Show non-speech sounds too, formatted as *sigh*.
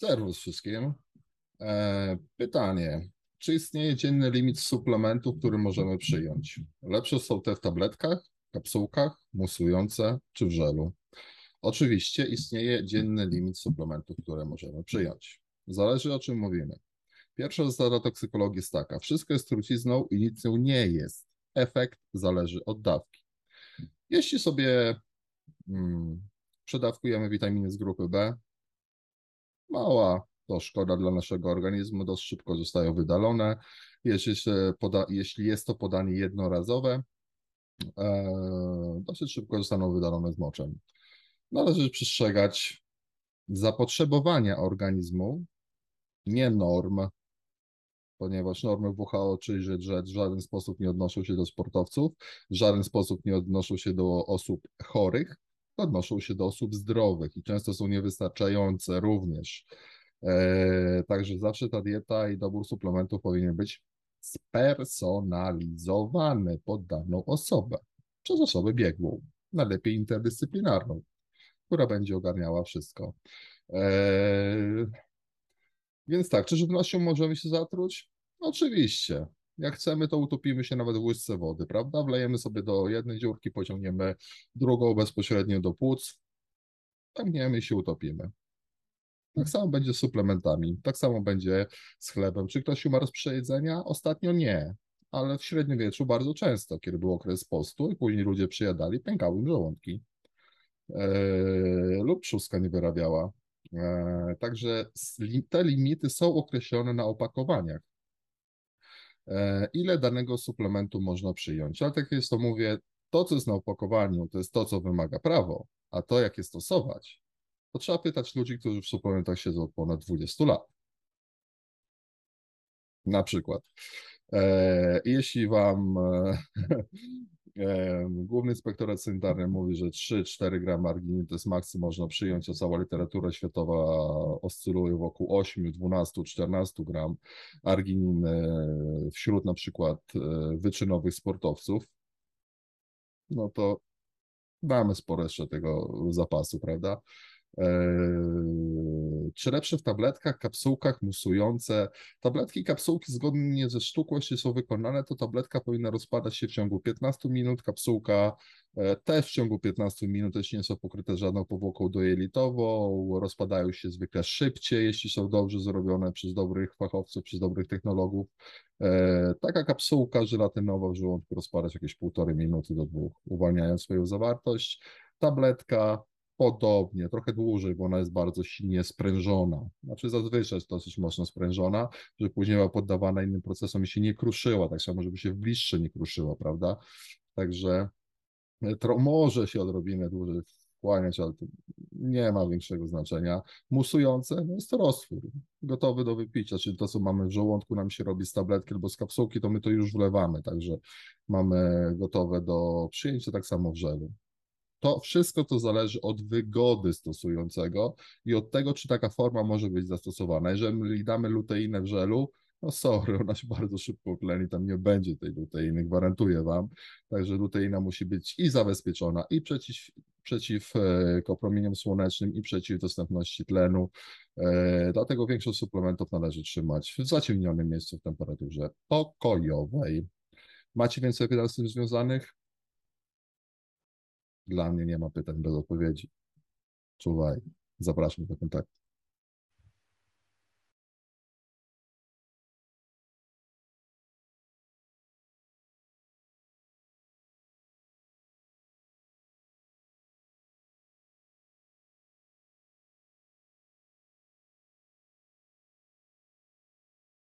Serwus wszystkim. E, pytanie. Czy istnieje dzienny limit suplementów, który możemy przyjąć? Lepsze są te w tabletkach, kapsułkach, musujące czy w żelu? Oczywiście istnieje dzienny limit suplementów, które możemy przyjąć. Zależy o czym mówimy. Pierwsza zasada toksykologii jest taka. Wszystko jest trucizną i nic nie jest. Efekt zależy od dawki. Jeśli sobie hmm, przedawkujemy witaminy z grupy B, mała to szkoda dla naszego organizmu, dość szybko zostają wydalone. Jeśli, poda, jeśli jest to podanie jednorazowe, e, dosyć szybko zostaną wydalone z moczem. Należy przestrzegać zapotrzebowania organizmu, nie norm, ponieważ normy WHO czyży, że w żaden sposób nie odnoszą się do sportowców, w żaden sposób nie odnoszą się do osób chorych, odnoszą się do osób zdrowych i często są niewystarczające również. E, także zawsze ta dieta i dobór suplementów powinien być spersonalizowany pod daną osobę, przez osobę biegłą, najlepiej interdyscyplinarną, która będzie ogarniała wszystko. E, więc tak, czy żywnością możemy się zatruć? Oczywiście. Jak chcemy, to utopimy się nawet w łyżce wody, prawda? Wlejemy sobie do jednej dziurki, pociągniemy drugą bezpośrednio do płuc, pękniemy i się utopimy. Tak samo będzie z suplementami, tak samo będzie z chlebem. Czy ktoś umarł z przejedzenia? Ostatnio nie, ale w średniowieczu bardzo często, kiedy był okres postu i później ludzie przyjadali, pękały im żołądki e, lub trzustka nie wyrabiała. E, także te limity są określone na opakowaniach. E, ile danego suplementu można przyjąć? Ale tak jest to mówię, to co jest na opakowaniu, to jest to, co wymaga prawo, a to jak je stosować, to trzeba pytać ludzi, którzy w suplementach siedzą od ponad 20 lat. Na przykład. E, jeśli wam e, *laughs* e, Główny Inspektorat Sanitarny mówi, że 3-4 gramy arginin to jest maksimum można przyjąć, a cała literatura światowa oscyluje wokół 8, 12, 14 gram arginin wśród na przykład wyczynowych sportowców, no to mamy sporo jeszcze tego zapasu, prawda? Czy w tabletkach, kapsułkach, musujące. Tabletki kapsułki zgodnie ze sztuką, są wykonane, to tabletka powinna rozpadać się w ciągu 15 minut, kapsułka e, też w ciągu 15 minut, jeśli nie są pokryte żadną powłoką dojelitową, rozpadają się zwykle szybciej, jeśli są dobrze zrobione przez dobrych fachowców, przez dobrych technologów. E, taka kapsułka żelatynowa w żołądku rozpada się jakieś półtorej minuty do dwóch, uwalniając swoją zawartość. Tabletka Podobnie, trochę dłużej, bo ona jest bardzo silnie sprężona. Znaczy zazwyczaj jest dosyć mocno sprężona, że później była poddawana innym procesom i się nie kruszyła, tak samo, żeby się w bliższe nie kruszyła, prawda? Także e, to może się odrobinę dłużej wchłaniać, ale to nie ma większego znaczenia. Musujące no jest to roztwór, gotowy do wypicia, czyli to, co mamy w żołądku, nam się robi z tabletki albo z kapsułki, to my to już wlewamy, także mamy gotowe do przyjęcia, tak samo w żelu. To wszystko to zależy od wygody stosującego i od tego, czy taka forma może być zastosowana. Jeżeli damy luteinę w żelu, no sorry, ona się bardzo szybko tleni, tam nie będzie tej luteiny, gwarantuję Wam. Także luteina musi być i zabezpieczona, i przeciw, przeciw promieniom słonecznym, i przeciw dostępności tlenu. E, dlatego większość suplementów należy trzymać w zaciemnionym miejscu w temperaturze pokojowej. Macie więcej pytań z tym związanych? Dla mnie nie ma pytań bez odpowiedzi. Czuwaj. Zapraszam do kontaktu.